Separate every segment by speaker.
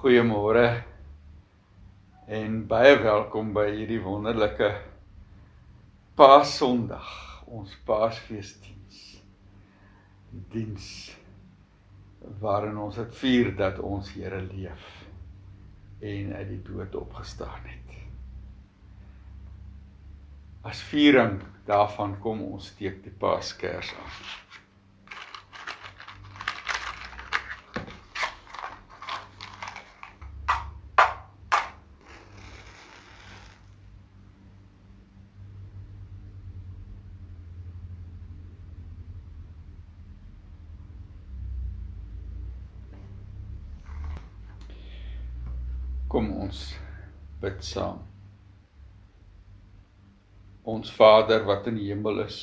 Speaker 1: Goeiemôre en baie welkom by hierdie wonderlike Paasondag, ons Paasfeesdiens. Die diens waarin ons dit vier dat ons Here leef en uit die dood opgestaan het. As viering daarvan kom ons steek die Paaskers aan. Kom ons bid saam. Ons Vader wat in die hemel is.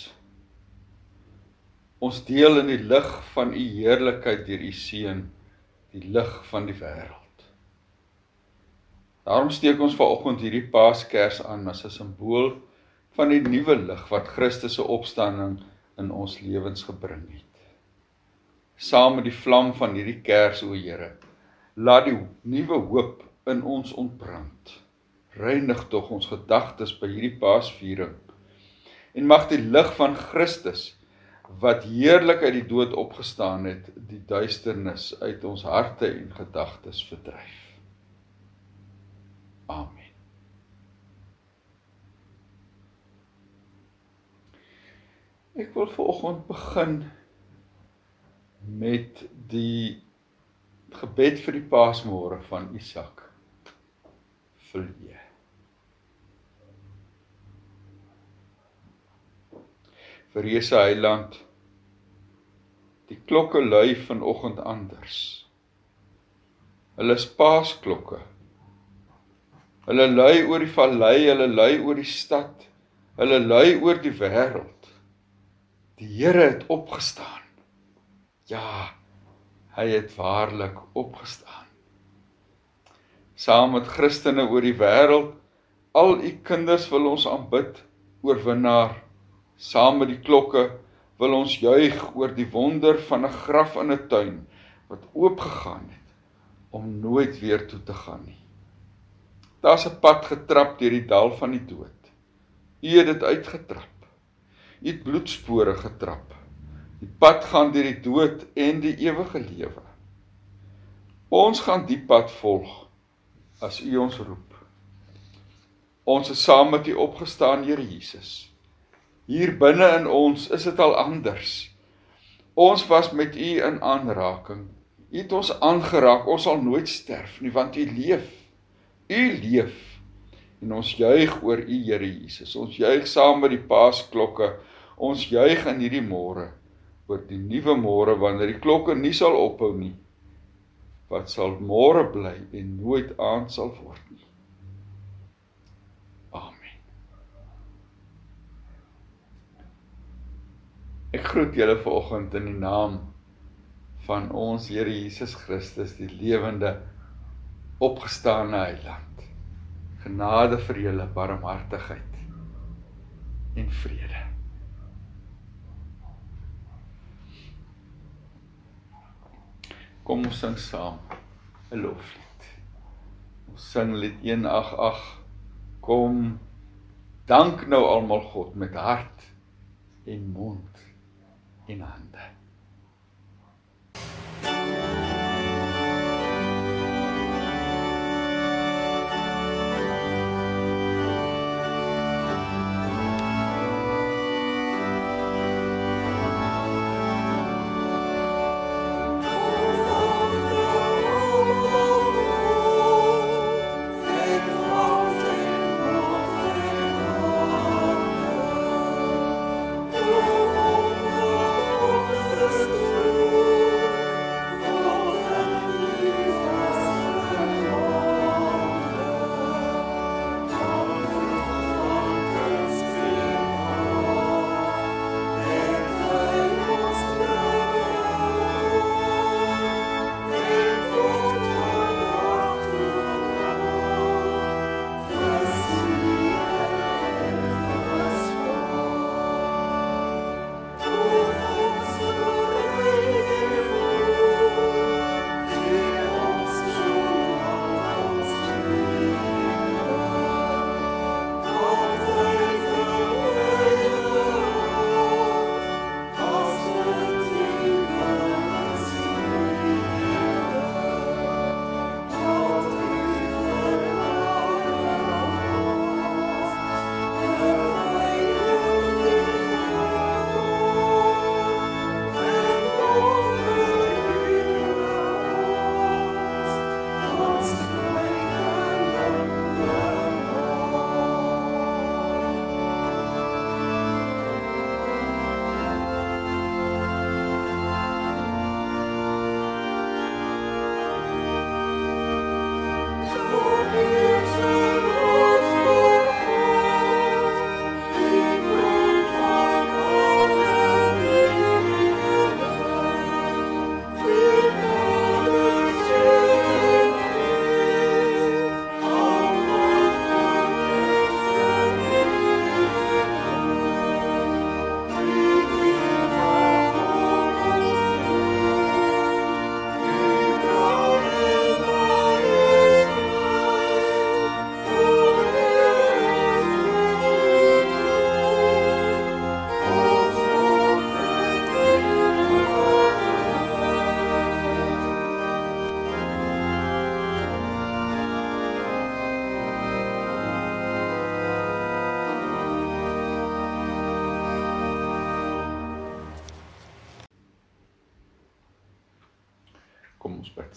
Speaker 1: Ons deel in die lig van u heerlikheid deur u seun, die lig van die wêreld. Daarom steek ons vanoggend hierdie Paaskers aan as 'n simbool van die nuwe lig wat Christus se opstanding in ons lewens gebring het. Saam met die vlam van hierdie kers o Here, laat die nuwe hoop in ons ontbrand. Reinig tog ons gedagtes by hierdie Paasviering. En mag die lig van Christus wat heerlik uit die dood opgestaan het, die duisternis uit ons harte en gedagtes verdryf. Amen. Ek wil vanoggend begin met die gebed vir die Paasmôre van Isak vlieë. Verreëse heiland die klokke lui vanoggend anders. Hulle is paasklokke. Hulle lui oor die vallei, hulle lui oor die stad, hulle lui oor die wêreld. Die Here het opgestaan. Ja, hy het waarlik opgestaan saam met Christene oor die wêreld. Al u kinders wil ons aanbid, oorwinnaar. Saam met die klokke wil ons juig oor die wonder van 'n graf in 'n tuin wat oopgegaan het om nooit weer toe te gaan nie. Daar's 'n pad getrap deur die dal van die dood. U het dit uitgetrap. U het bloedspore getrap. Die pad gaan deur die dood en die ewige lewe. Ons gaan die pad volg as U ons roep. Ons is saam met U opgestaan, Here Jesus. Hier binne in ons is dit al anders. Ons was met U in aanraking. U het ons aangeraak. Ons sal nooit sterf nie, want U leef. U leef. En ons juig oor U, Here Jesus. Ons juig saam met die Paasklokke. Ons juig in hierdie môre oor die nuwe môre wanneer die klokke nie sal ophou nie wat sal môre bly en nooit aand sal word nie. Amen. Ek groet julle vanoggend in die naam van ons Here Jesus Christus, die lewende opgestane heiland. Genade vir julle, barmhartigheid en vrede. Kom ons sing saam 'n loflied. Ons sing lied 188. Kom dank nou almal God met hart en mond en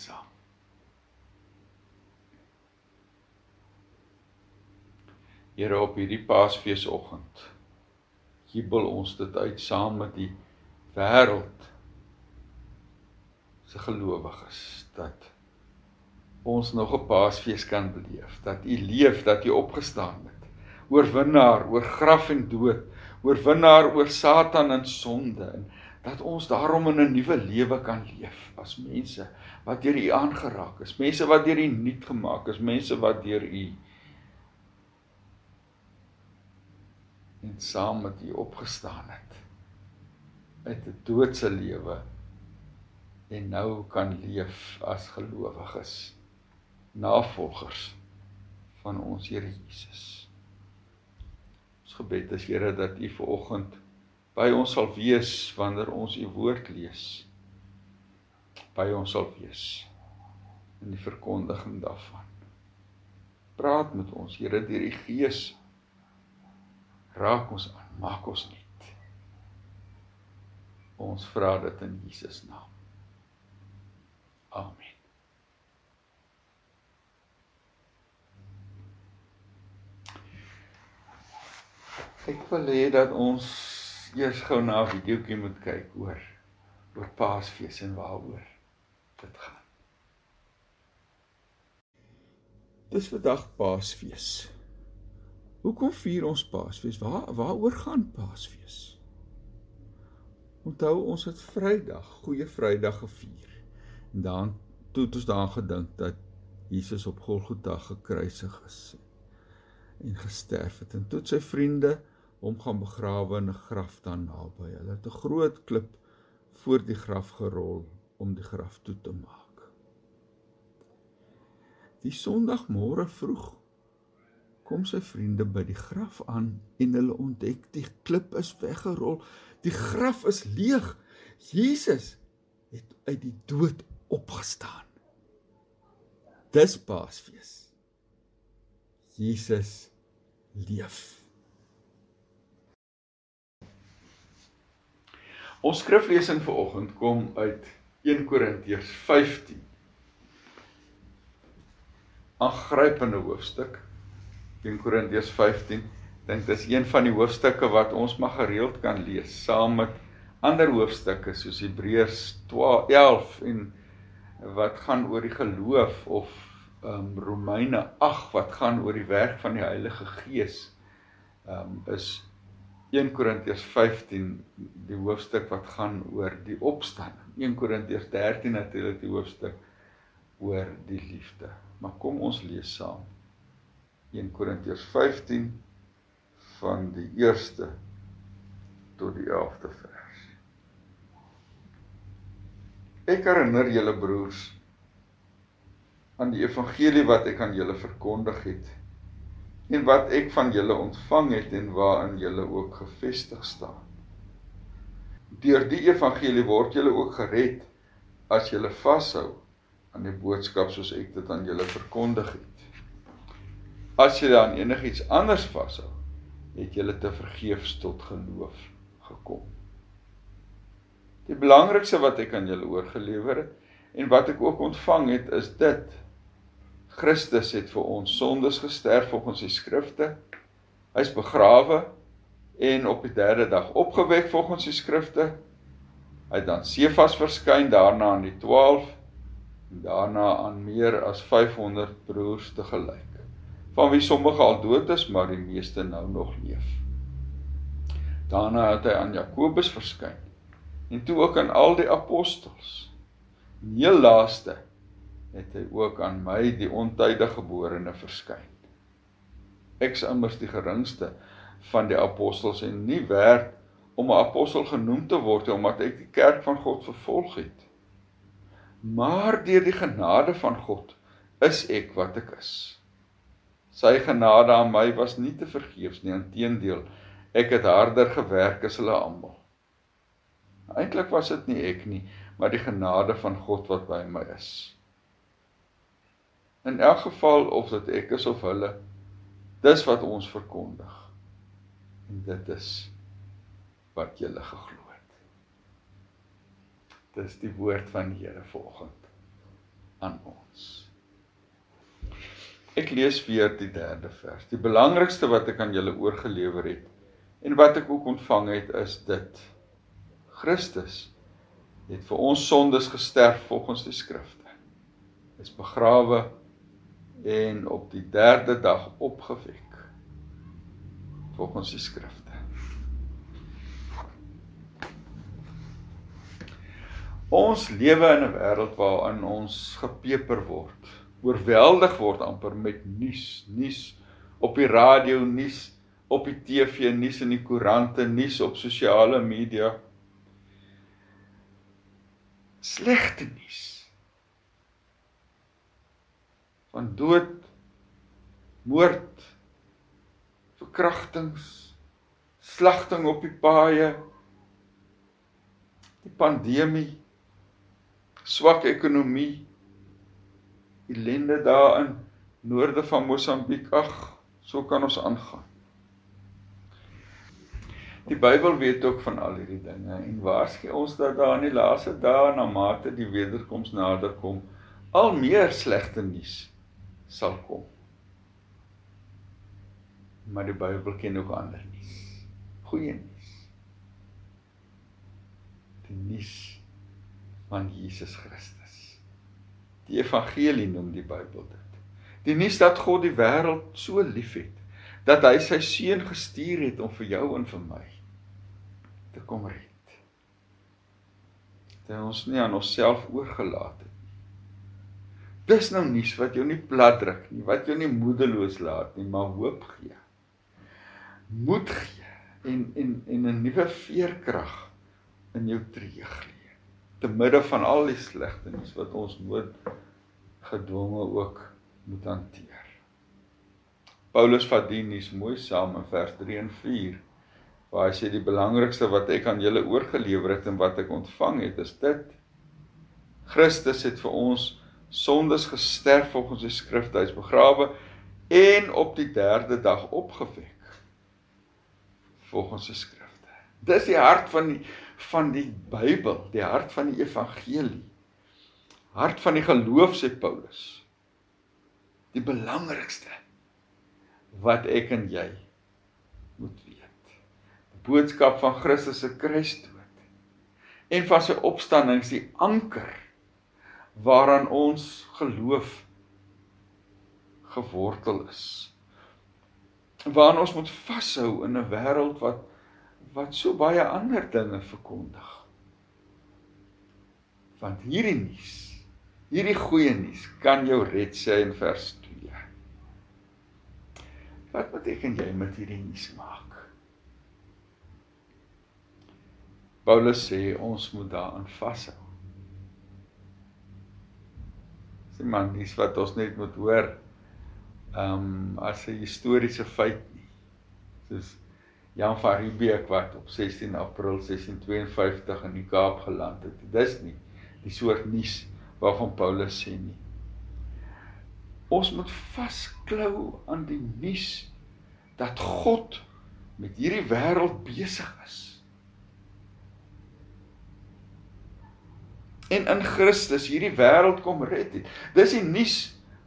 Speaker 1: saam. Here op hierdie Paasfeesoggend jubel ons dit uit saam met die wêreld se gelowiges dat ons nog 'n Paasfees kan beleef, dat U leef, dat U opgestaan het. Oorwinnaar oor graf en dood, oorwinnaar oor Satan en sonde en dat ons daarom in 'n nuwe lewe kan leef as mense wat deur U aangeraak is, mense wat deur U nuut gemaak is, mense wat deur U en saam met U opgestaan het uit 'n doodse lewe en nou kan leef as gelowiges navolgers van ons Here Jesus. Ons gebed is Here dat U vanoggend by ons sal wees wanneer ons U woord lees. By ons sal wees in die verkondiging daarvan. Praat met ons Here deur die Gees. Raak ons aan, maak ons nuut. Ons vra dit in Jesus naam. Amen. Ek wil hê dat ons eers gou na 'n videoetjie moet kyk oor oor Paasfees en waaroor dit gaan. Dis vandag Paasfees. Hoekom vier ons Paasfees? Waar waaroor gaan Paasfees? Onthou ons het Vrydag, Goeie Vrydag gevier. En dan toe het ons daaraan gedink dat Jesus op Golgotha gekruisig is en gesterf het. En toe sy vriende hom gaan begrawe in 'n graf dan naby. Hulle het 'n groot klip voor die graf gerol om die graf toe te maak. Die Sondagmôre vroeg kom sy vriende by die graf aan en hulle ontdek die klip is weggerol. Die graf is leeg. Jesus het uit die dood opgestaan. Dis Paasfees. Jesus leef. Ons skriflesing vir oggend kom uit 1 Korintiërs 15. Aangrypende hoofstuk. 1 Korintiërs 15. Dink dis een van die hoofstukke wat ons maar gereeld kan lees saam met ander hoofstukke soos Hebreërs 12 en wat gaan oor die geloof of um Romeine 8 wat gaan oor die werk van die Heilige Gees. Um is 1 Korintiërs 15 die hoofstuk wat gaan oor die opstanding. 1 Korintiërs 13 natuurlik die hoofstuk oor die liefde. Maar kom ons lees saam. 1 Korintiërs 15 van die 1ste tot die 11de vers. Ek herinner julle broers aan die evangelie wat ek aan julle verkondig het en wat ek van julle ontvang het en waarin julle ook gefestig staan. Deur die evangelie word julle ook gered as julle vashou aan die boodskap soos ek dit aan julle verkondig het. As julle aan enigiets anders vashou, het julle te vergeefs tot geloof gekom. Die belangrikste wat ek aan julle oorgelewer het en wat ek ook ontvang het, is dit Christus het vir ons sondes gesterf volgens die skrifte. Hy's begrawe en op die 3de dag opgewek volgens die skrifte. Hy het dan Sefas verskyn, daarna aan die 12 en daarna aan meer as 500 broers te gelyk. Van wie sommige al dood is, maar die meeste nou nog leef. Daarna het hy aan Jakobus verskyn en toe ook aan al die apostels. En heel laaste het hy ook aan my die ontydige geborene verskyn. Ek is immers die geringste van die apostels en nie werd om 'n apostel genoem te word omdat ek die kerk van God vervolg het. Maar deur die genade van God is ek wat ek is. Sy genade aan my was nie te vergeefs nie, inteendeel, ek het harder gewerk as hulle almal. Eintlik was dit nie ek nie, maar die genade van God wat by my is. In elk geval of dit ek is of hulle, dis wat ons verkondig. En dit is wat julle geglo het. Dis die woord van die Here vanoggend. aan ons. Ek lees weer die derde vers. Die belangrikste wat ek aan julle oorgelewer het en wat ek ook ontvang het is dit. Christus het vir ons sondes gesterf volgens die skrifte. Is begrawe en op die derde dag opgewek volgens die skrifte. Ons lewe in 'n wêreld waarin ons gepeper word, oorweldig word amper met nuus, nuus op die radio, nuus op die TV, nuus in die koerante, nuus op sosiale media. Slegte nuus. Van dood, moord, verkrachtings, slagting op die paaie, die pandemie swak ekonomie, ellende daar in noorde van Mosambiek. Ag, so kan ons aangaan. Die Bybel weet ook van al hierdie dinge en waarsku ons dat daar in die laaste dae na mate die wederkoms nader kom, al meer slegte nuus sal kom. Maar die Bybel ken ook ander nuus. Goeie nuus. Die nuus van Jesus Christus. Die evangelie noem die Bybel dit. Die nuus dat God die wêreld so liefhet dat hy sy seun gestuur het om vir jou en vir my te kom red. Dat ons nie aan onsself oorgelaat het. Dis nou nuus wat jou nie plat druk nie, wat jou nie moedeloos laat nie, maar hoop gee. Moed gee en en en 'n nuwe veerkrag in jou tree gee te midde van al die slegte nuus wat ons nood gedwonge ook moet hanteer. Paulus vat die nuus mooi saam in vers 3 en 4 waar hy sê die belangrikste wat ek aan julle oorgelewer het en wat ek ontvang het is dit Christus het vir ons sondes gesterf volgens die skrifte hy's begrawe en op die derde dag opgewek volgens die skrifte. Dis die hart van die van die Bybel, die hart van die evangelie. Hart van die geloof sê Paulus. Die belangrikste wat ek en jy moet weet. Die boodskap van Christus se kruisdood en van sy opstanding is die anker waaraan ons geloof gewortel is. Waaraan ons moet vashou in 'n wêreld wat wat so baie ander dinge verkondig. Want hierdie nuus, hierdie goeie nuus kan jou red sê in vers 2. Wat beteken jy met hierdie nuus maak? Paulus sê ons moet daaraan vashou. Dis man, dis wat ons net moet hoor. Ehm um, as 'n historiese feit nie. Soos Jan van Riebeeck wat op 16 April 1652 in die Kaap geland het. Dis nie die soort nuus waarvan Paulus sê nie. Ons moet vasklou aan die nuus dat God met hierdie wêreld besig is. En in Christus hierdie wêreld kom red het. Dis die nuus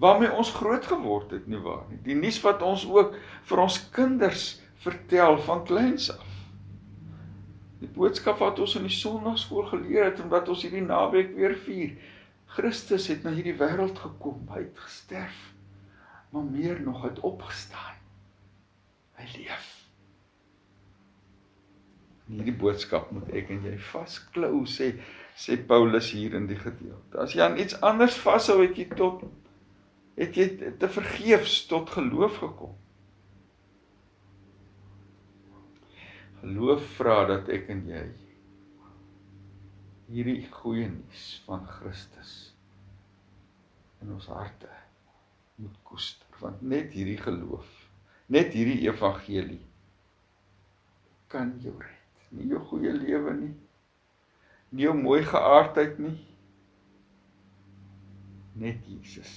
Speaker 1: waarmee ons groot geword het, nie waar nie? Die nuus wat ons ook vir ons kinders vertel van kleins af. Die boodskap wat ons in die Sondagskool geleer het en wat ons hierdie naweek weer vier. Christus het na hierdie wêreld gekom, hy het gesterf, maar meer nog het opgestaan. Hy leef. En hierdie boodskap moet ek en jy vasklou sê sê Paulus hier in die gedeelte. As jy aan iets anders vashou het jy tot het jy te vergeefs tot geloof gekom. Geloof vra dat ek en jy hierdie goeie nuus van Christus in ons harte moet koester want net hierdie geloof net hierdie evangelie kan jou red nie jou goeie lewe nie nie jou mooi geaardheid nie net Jesus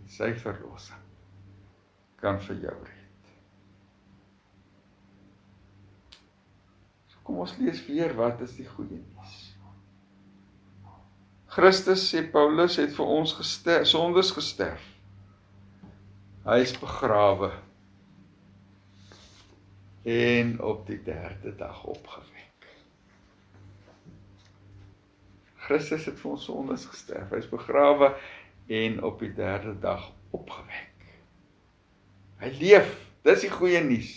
Speaker 1: en sy verlossing kan vir jou red Kom ons lees weer wat is die goeie nuus. Christus sê Paulus het vir ons gesterf, sondes gesterf. Hy is begrawe en op die 3de dag opgewek. Christus het vir ons sondes gesterf. Hy is begrawe en op die 3de dag opgewek. Hy leef. Dis die goeie nuus.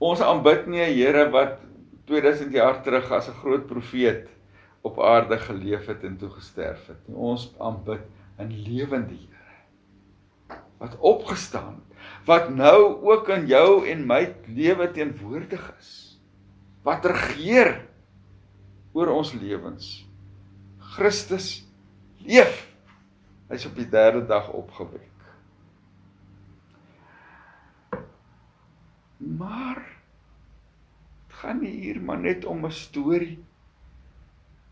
Speaker 1: Ons aanbid nie 'n Here wat 2000 jaar terug as 'n groot profeet op aarde geleef het en toe gesterf het nie. Ons aanbid 'n lewende Here wat opgestaan het wat nou ook in jou en my lewe teenwoordig is. Wat regeer oor ons lewens. Christus leef. Hy's op die 3de dag opgewek. Maar dit gaan nie hier maar net om 'n storie.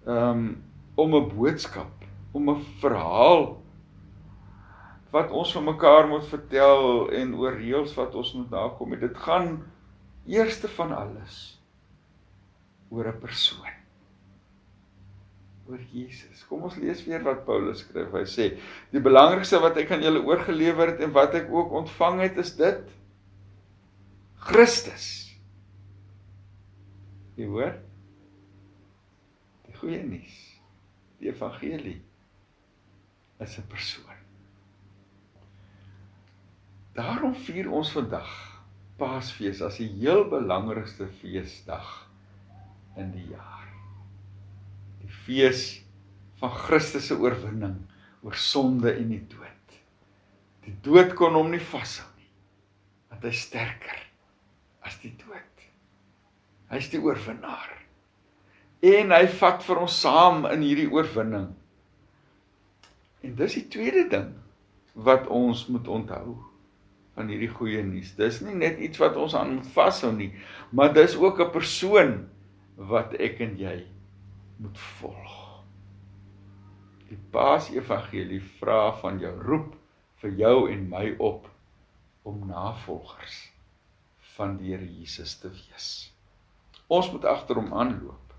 Speaker 1: Ehm um, om 'n boodskap, om 'n verhaal wat ons vir mekaar moet vertel en oor reëls wat ons moet nakom. Dit gaan eerste van alles oor 'n persoon. Oor Jesus. Kom ons lees weer wat Paulus skryf. Hy sê: "Die belangrikste wat ek aan julle oorgelewer het en wat ek ook ontvang het, is dit: Christus." Jy hoor? Die goeie nuus. Die evangelie is 'n persoon. Daarom vier ons vandag Paasfees as die heel belangrikste feesdag in die jaar. Die fees van Christus se oorwinning oor sonde en die dood. Die dood kon hom nie vashou nie. Want hy sterker as die dood. Hy's die oorwinnaar. En hy vat vir ons saam in hierdie oorwinning. En dis die tweede ding wat ons moet onthou van hierdie goeie nuus. Dis nie net iets wat ons aan vashou nie, maar dis ook 'n persoon wat ek en jy moet volg. Die Paas Evangelie vra van jou roep vir jou en my op om navolgers van die Here Jesus te wees. Ons moet agter hom aanloop.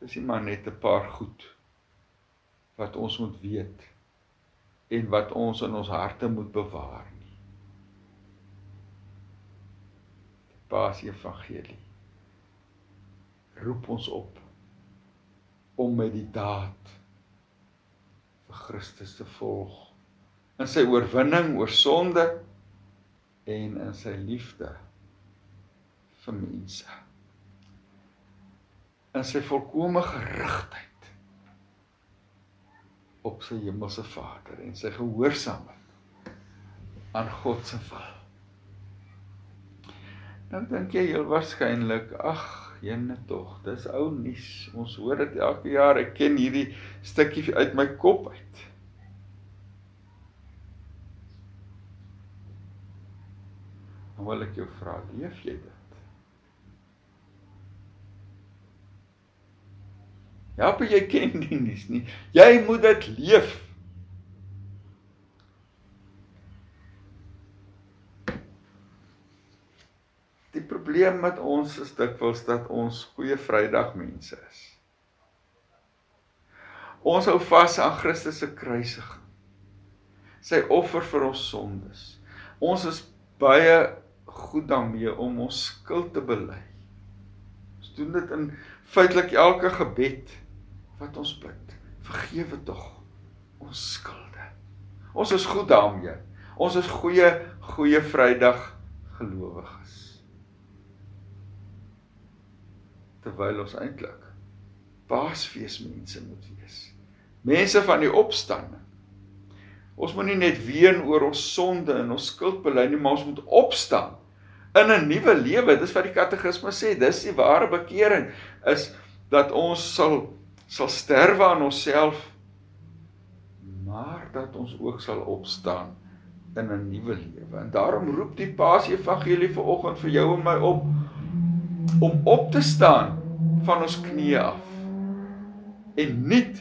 Speaker 1: Dis nie maar net 'n paar goed wat ons moet weet en wat ons in ons harte moet bewaar nie. Die Paas Evangelie roep ons op om met die daad vir Christus te volg in sy oorwinning oor sonde en in sy liefde vir mense. In sy volkomme gerigtheid op sy hemelse Vader en sy gehoorsaamheid aan God se wil. Dan dink jy heel waarskynlik, ag, jene tog, dis ou nuus. Ons hoor dit elke jaar. Ek ken hierdie stukkie uit my kop uit. Dan wil ek jou vra, leef jy dit? Ja, maar jy ken die nuus nie. Jy moet dit leef. Probleem met ons is dikwels dat ons goeie Vrydag mense is. Ons hou vas aan Christus se kruisiging. Sy offer vir ons sondes. Ons is baie goed daarmee om ons skuld te bely. Ons doen dit in feitelik elke gebed wat ons bid. Vergewe tog ons skulde. Ons is goed daarmee. Ons is goeie goeie Vrydag gelowiges. Terwyl ons eintlik Paasfeesmense moet wees. Mense van die opstanding. Ons moet nie net ween oor ons sonde en ons skuld bely nie, maar ons moet opstaan in 'n nuwe lewe. Dis wat die katekisme sê. Dis die ware bekering is dat ons sal sal sterwe aan onsself maar dat ons ook sal opstaan in 'n nuwe lewe. En daarom roep die Paas Evangelie vir oggend vir jou en my op om op te staan van ons knieë af en nuut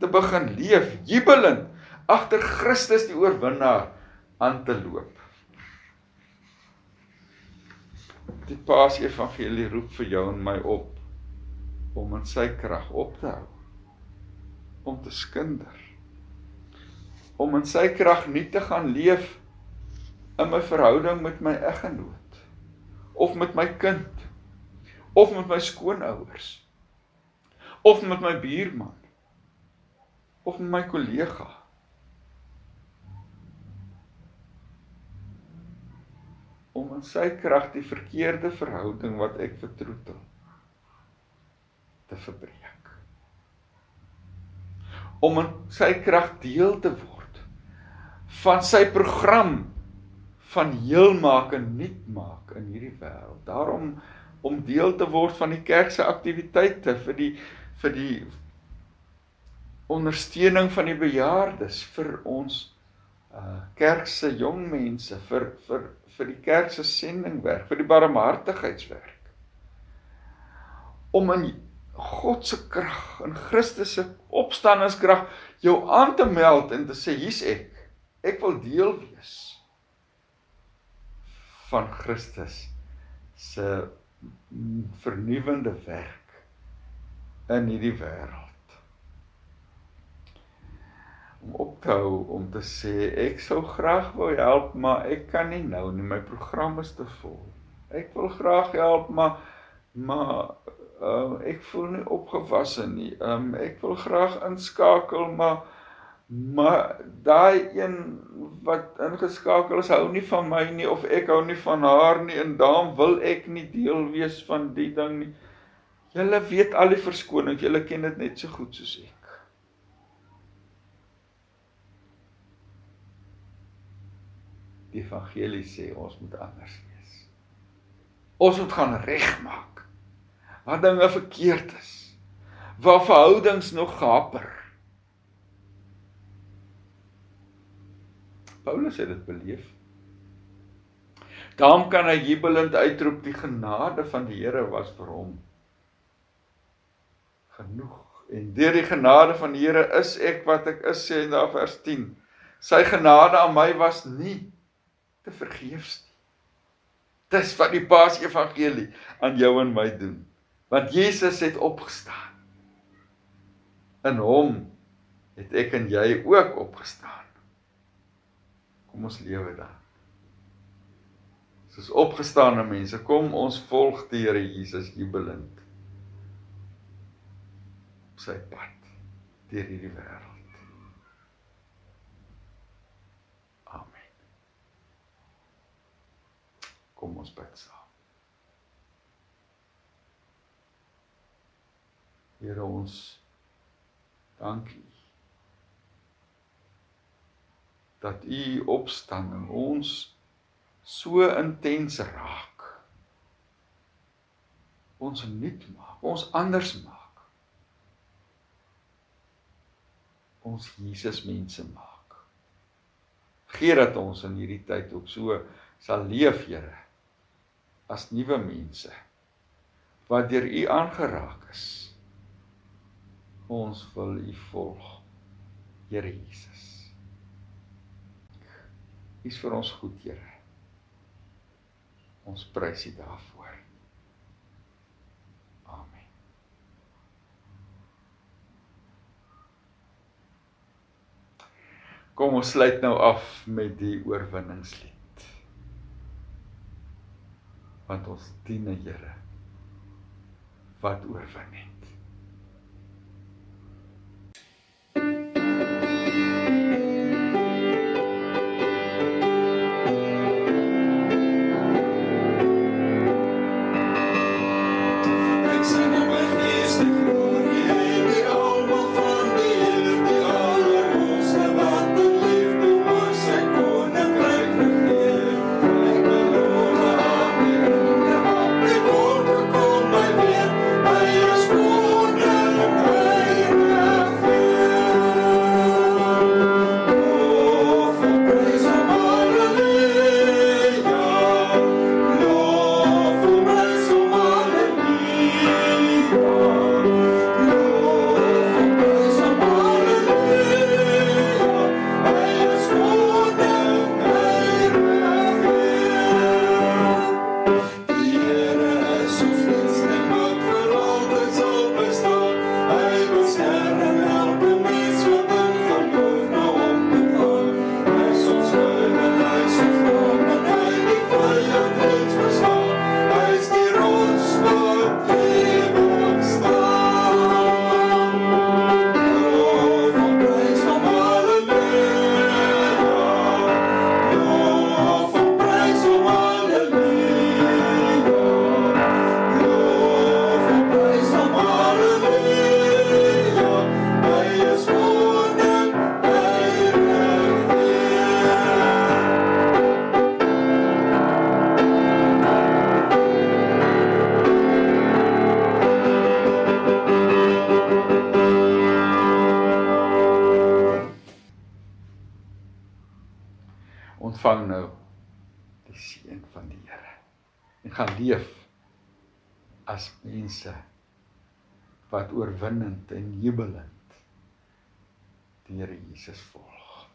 Speaker 1: te begin leef jubelend agter Christus die oorwinnaar aan te loop. Die Paas Evangelie roep vir jou en my op om in sy krag op te hou om te skinder om in sy krag nie te gaan leef in my verhouding met my eggenoot of met my kind of met my skoonouers of met my buurman of met my kollega om in sy krag die verkeerde verhouding wat ek vertroetel te verbreek om in sy krag deel te word van sy program van heel maak en nuut maak in hierdie wêreld. Daarom om deel te word van die kerk se aktiwiteite vir die vir die ondersteuning van die bejaardes vir ons uh kerk se jong mense vir vir vir die kerk se sendingwerk, vir die barmhartigheidswerk. Om in God se krag, in Christus se opstandingskrag jou aan te meld en te sê hier's ek. Ek wil deel wees van Christus se vernuwende werk in hierdie wêreld. Om op te hou om te sê ek sou graag wou help, maar ek kan nie nou nie, my program is te vol. Ek wil graag help, maar maar uh, ek voel nie opgewasse nie. Um ek wil graag inskakel, maar Maar daai een wat ingeskakel is, hou nie van my nie of ek hou nie van haar nie en daarom wil ek nie deel wees van die ding nie. Julle weet al die verskoning, julle ken dit net so goed soos ek. Die evangelie sê ons moet anders wees. Ons moet gaan regmaak. Waar dinge verkeerd is. Waar verhoudings nog gaper. Paulus het dit beleef. Daarom kan hy jubelend uitroep die genade van die Here was vir hom genoeg. En deur die genade van die Here is ek wat ek is sê in daar vers 10. Sy genade aan my was nie te vergeefs nie. Dis wat die Paas Evangelie aan jou en my doen. Want Jesus het opgestaan. In hom het ek en jy ook opgestaan. Kom ons lewe dan. Soos opgestane mense, kom ons volg die Here Jesus jubelend op sy pad deur hierdie wêreld. Amen. Kom ons bid saam. Here ons dankie dat u opstanding ons so intens raak. Ons nuut maak, ons anders maak. Ons Jesus mense maak. Gee dat ons in hierdie tyd ook so sal leef, Here, as nuwe mense wat deur u aangeraak is. Ons wil u volg, Here Jesus. U's vir ons goed, Here. Ons prys U daarvoor. Amen. Kom ons sluit nou af met die oorwinningslied. Want ons dien 'n Here wat oorwin het. Mense wat oorwinnend en jubelend die Here Jesus volg.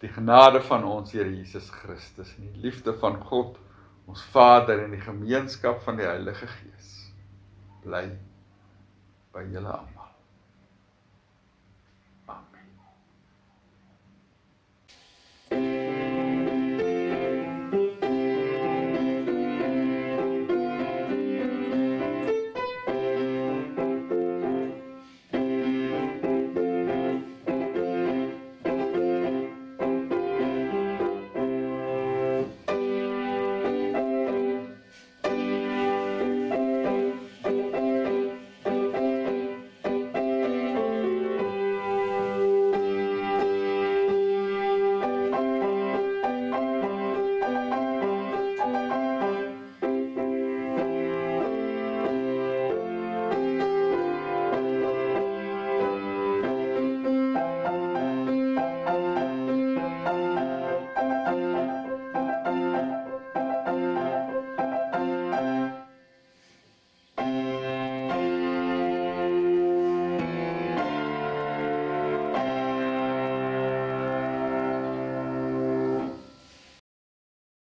Speaker 1: Die genade van ons Here Jesus Christus en die liefde van God ons Vader en die gemeenskap van die Heilige Gees bly by julle almal.